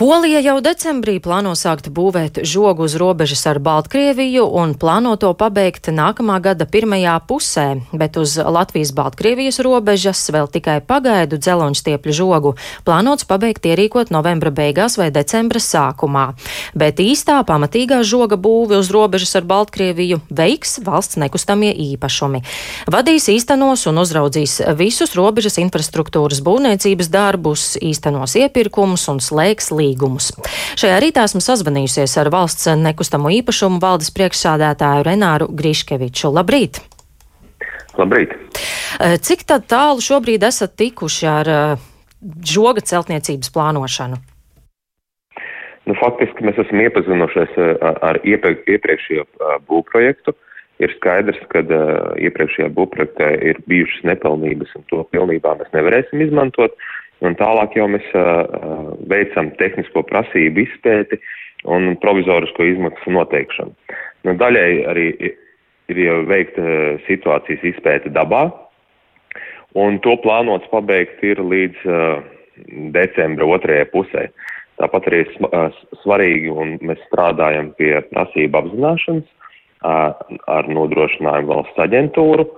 Polija jau decembrī plāno sākt būvēt žogu uz robežas ar Baltkrieviju un plāno to pabeigt nākamā gada pirmajā pusē, bet uz Latvijas-Baltkrievijas robežas vēl tikai pagaidu dzeloņstiepļu žogu plānots pabeigt ierīkot novembra beigās vai decembra sākumā. Bet īstā pamatīgā žoga būve uz robežas ar Baltkrieviju veiks valsts nekustamie īpašumi. Vadīs īstenos un uzraudzīs visus robežas infrastruktūras būvniecības darbus, īstenos iepirkumus un slēgs līgumus līgumus. Šajā rītā esmu sazvanījusies ar valsts nekustamo īpašumu valdes priekšsādātāju Renāru Griškeviču. Labrīt! Labrīt! Eh, cik tālu šobrīd esat tikuši ar eh, žoga celtniecības plānošanu? Nu, faktiski mēs esam iepazinušies eh, ar iepriekšējo būvprojektu. Ir skaidrs, ka iepriekšējā būvprojektā ir bijušas nepilnības, un to pilnībā mēs nevarēsim izmantot. Un tālāk jau mēs uh, veicam tehnisko prasību izpēti un provizorisko izmaksu noteikšanu. Nu, daļai arī ir jau veikta situācijas izpēte dabā, un to plānots pabeigt ir līdz uh, decembra otrajai pusē. Tāpat arī svarīgi, un mēs strādājam pie prasību apzināšanas uh, ar nodrošinājumu valsts aģentūru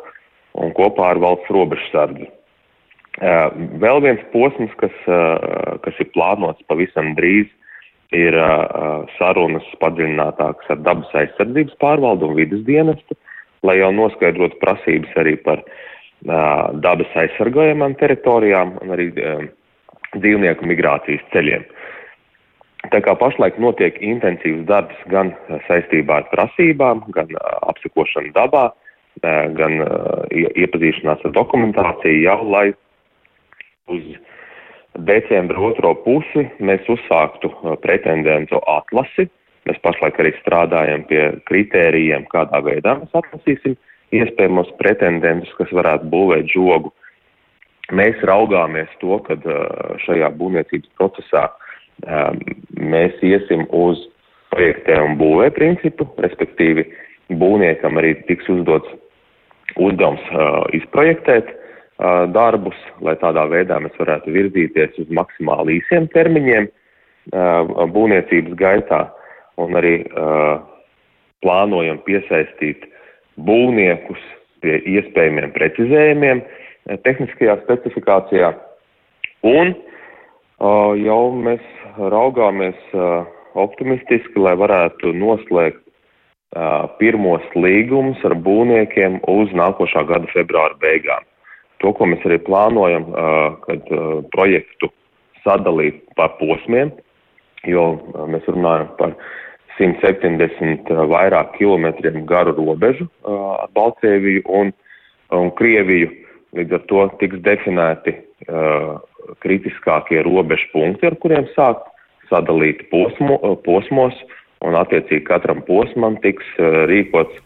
un kopā ar valsts robežsardzi. Vēl viens posms, kas, kas ir plānots pavisam drīz, ir sarunas padziļinātākas ar dabas aizsardzības pārvaldu un vidas dienestu, lai jau noskaidrotu prasības arī par dabas aizsargājamām teritorijām un arī dzīvnieku migrācijas ceļiem. Tā kā pašlaik notiek intensīvs darbs gan saistībā ar prasībām, gan apsekošanu dabā, gan iepazīšanās ar dokumentāciju jau, lai uz decembra otro pusi mēs uzsāktu uh, pretendentu atlasi. Mēs pašlaik arī strādājam pie kritērijiem, kādā veidā mēs atlasīsim iespējamos pretendentus, kas varētu būvēt žogu. Mēs raugāmies to, ka uh, šajā būvniecības procesā um, mēs iesim uz projektē un būvē principu, respektīvi būvniekam arī tiks uzdots uzdevums uh, izprojektēt darbus, lai tādā veidā mēs varētu virzīties uz maksimāli īsiem termiņiem būvniecības gaitā un arī plānojam piesaistīt būvniekus pie iespējamiem precizējumiem tehniskajā specifikācijā. Un jau mēs raugāmies optimistiski, lai varētu noslēgt pirmos līgumus ar būvniekiem uz nākošā gada februāra beigām to, ko mēs arī plānojam, kad projektu sadalīt pa posmiem, jo mēs runājam par 170 vairāk kilometriem garu robežu ar Baltkrieviju un, un Krieviju. Līdz ar to tiks definēti kritiskākie robežu punkti, ar kuriem sākt sadalīt posmo, posmos, un attiecīgi katram posmam tiks rīkots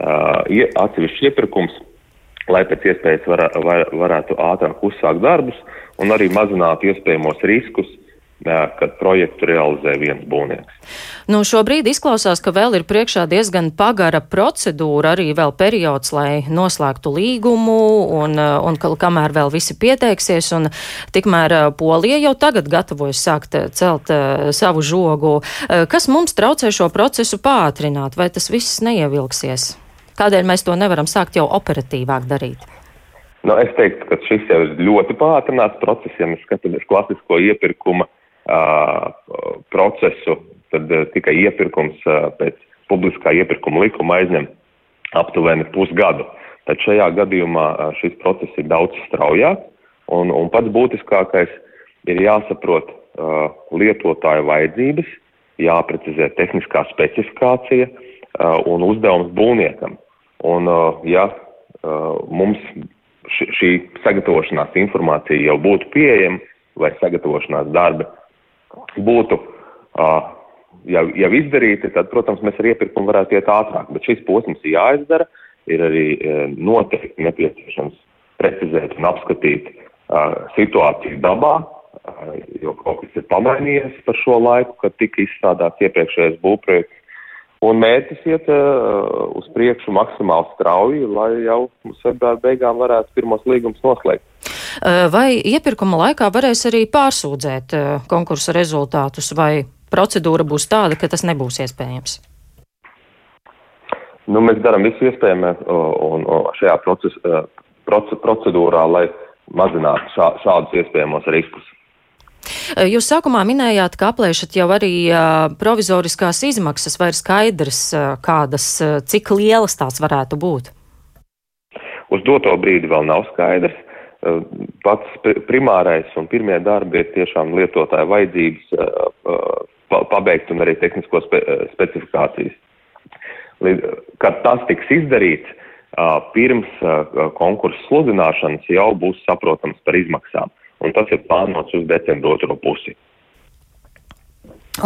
atsevišķs iepirkums lai pēc iespējas var, var, varētu ātrāk uzsākt darbus un arī mazinātu iespējamos riskus, kad projektu realizē viens būvnieks. Nu, šobrīd izklausās, ka vēl ir priekšā diezgan pagara procedūra, arī vēl periods, lai noslēgtu līgumu, un, un kamēr vēl visi pieteiksies, un tikmēr Polija jau tagad gatavojas sākt celt uh, savu žogu. Kas mums traucē šo procesu pātrināt, vai tas viss neievilksies? Kādēļ mēs to nevaram sākt jau operatīvāk darīt? Nu, es teiktu, ka šis jau ir ļoti pātrināts process, ja mēs skatāmies klasisko iepirkuma uh, procesu, tad uh, tikai iepirkums uh, pēc publiskā iepirkuma likuma aizņem aptuveni pusgadu. Tad šajā gadījumā uh, šis process ir daudz straujāks, un, un pats būtiskākais ir jāsaprot uh, lietotāju vajadzības, jāprecizē tehniskā specifikācija uh, un uzdevums būvniekam. Un, ja mums šī sagatavošanās informācija jau būtu pieejama vai sagatavošanās darbi būtu jau, jau izdarīti, tad, protams, mēs ar iepirkumu varētu iet ātrāk. Bet šis posms ir jāizdara, ir arī noteikti nepieciešams precizēt un apskatīt situāciju dabā, jo kaut kas ir pamainījies par šo laiku, kad tika izstrādāts iepriekšējais būvprojekts Un mērķis iet uh, uz priekšu maksimāli strauji, lai jau februāra beigām varētu pirmos līgumus noslēgt. Vai iepirkuma laikā varēs arī pārsūdzēt konkursa rezultātus, vai procedūra būs tāda, ka tas nebūs iespējams? Nu, mēs darām visu iespējamo un, šajā proces, procedūrā, lai mazinātu šā, šādus iespējamos riskus. Jūs sākumā minējāt, ka aplēšat jau arī uh, provizoriskās izmaksas, vai ir skaidrs, uh, kādas, cik lielas tās varētu būt? Uz doto brīdi vēl nav skaidrs. Pats primārais un pirmie darbi ir tiešām lietotāja vajadzības pabeigt un arī tehnisko spe, specifikācijas. Kad tas tiks izdarīts, pirms konkursu sludināšanas jau būs saprotams par izmaksām un tas ir plānots uz decembra otro pusi.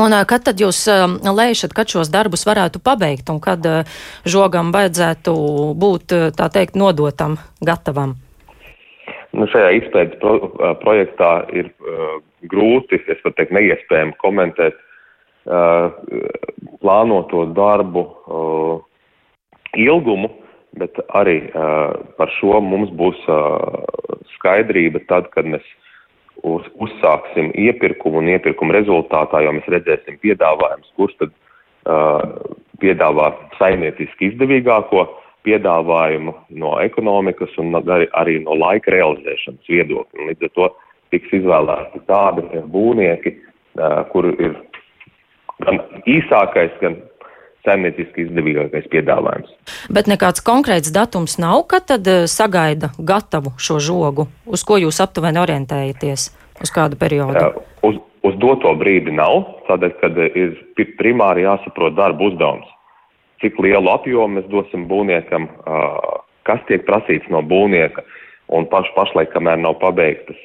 Un kad tad jūs lēšat, kad šos darbus varētu pabeigt un kad žogam vajadzētu būt, tā teikt, nodotam, gatavam? Nu, šajā izpētes pro, projektā ir uh, grūti, es pat teikt, neiespējami komentēt uh, plānoto darbu uh, ilgumu, bet arī uh, par šo mums būs uh, skaidrība tad, kad mēs uz, uzsāksim iepirkumu un iepirkumu rezultātā jau mēs redzēsim piedāvājums, kurš tad uh, piedāvā saimnieciski izdevīgāko piedāvājumu no ekonomikas un arī no laika realizēšanas viedokļa. Līdz ar to tiks izvēlēti tādi būvnieki, uh, kur ir gan īsākais, gan saimnieciski izdevīgākais piedāvājums. Bet nekāds konkrēts datums nav, kad tad eh, sagaida gatavu šo žogu, uz ko jūs aptuveni orientējaties, uz kādu periodu? Jā, uz, uz doto brīdi nav, tādēļ, kad ir primāri jāsaprot darba uzdevums. Cik lielu apjomu mēs dosim būvniekam, kas tiek prasīts no būvnieka, un paš, pašlaik, kamēr nav pabeigtas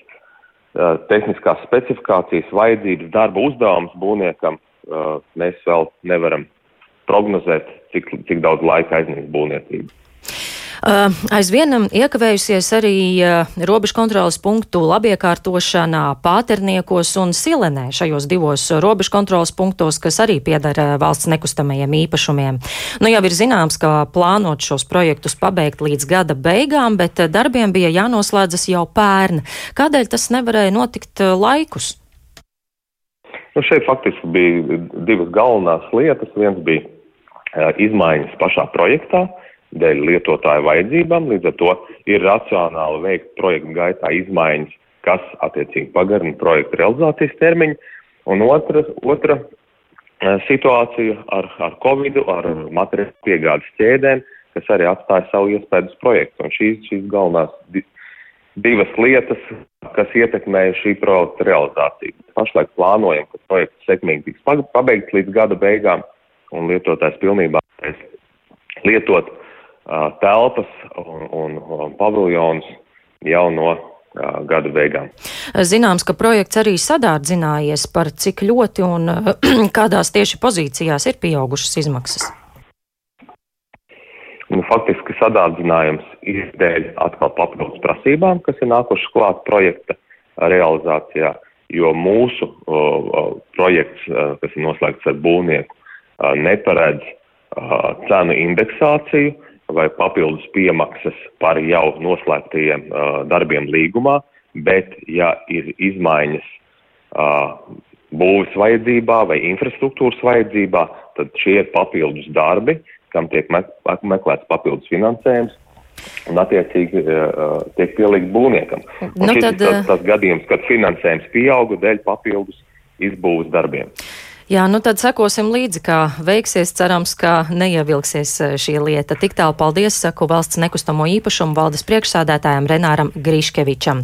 tehniskās specifikācijas, vajadzības, darba uzdevums būvniekam, mēs vēl nevaram prognozēt, cik, cik daudz laika aizņems būvniecība. Uh, aizvien iekavējusies arī uh, robežu kontrolas punktu labiekārtošanā Pāterniekos un Silenē šajos divos robežu kontrolas punktos, kas arī piedara valsts nekustamajiem īpašumiem. Nu jau ir zināms, ka plānot šos projektus pabeigt līdz gada beigām, bet darbiem bija jānoslēdzas jau pērn. Kādēļ tas nevarēja notikt uh, laikus? Nu, šeit faktiski bija divas galvenās lietas. Viens bija izmaiņas pašā projektā dēļ lietotāju vajadzībām. Līdz ar to ir racionāli veikt projekta gaitā izmaiņas, kas attiecīgi pagarina projekta realizācijas termiņu. Un otra, otra situācija ar, ar Covid, ar materiālu piegādes ķēdēm, kas arī atstāja savu iespēju uz projektu. Un šīs, šīs galvenās divas lietas, kas ietekmēja šī projekta realizāciju. Pašlaik plānojam, ka projekts sekmīgi tiks pabeigts līdz gada beigām un lietotājs pilnībā lietot uh, telpas un, un, un paviljonus jau no uh, gada beigām. Zināms, ka projekts arī sadārdzinājies par cik ļoti un kādās tieši pozīcijās ir pieaugušas izmaksas. Nu, faktiski sadārdzinājums ir dēļ atkal papildus prasībām, kas ir nākušas klāt projekta realizācijā, jo mūsu uh, projekts, uh, kas ir noslēgts ar būvnieku, neparedz cenu indeksāciju vai papildus piemaksas par jau noslēgtajiem darbiem līgumā, bet ja ir izmaiņas būvis vajadzībā vai infrastruktūras vajadzībā, tad šie ir papildus darbi, kam tiek meklēts papildus finansējums. Un, attiecīgi, tiek pielikt būvniekam. Nu, tad, tas, tas gadījums, kad finansējums pieauga dēļ papildus izbūves darbiem. Jā, nu tad sekosim līdzi, kā veiksies. Cerams, ka neievilksies eh, šī lieta. Tik tālu paldies, saku valsts nekustamo īpašumu valdes priekšsādātājam Renāram Grīškevičam.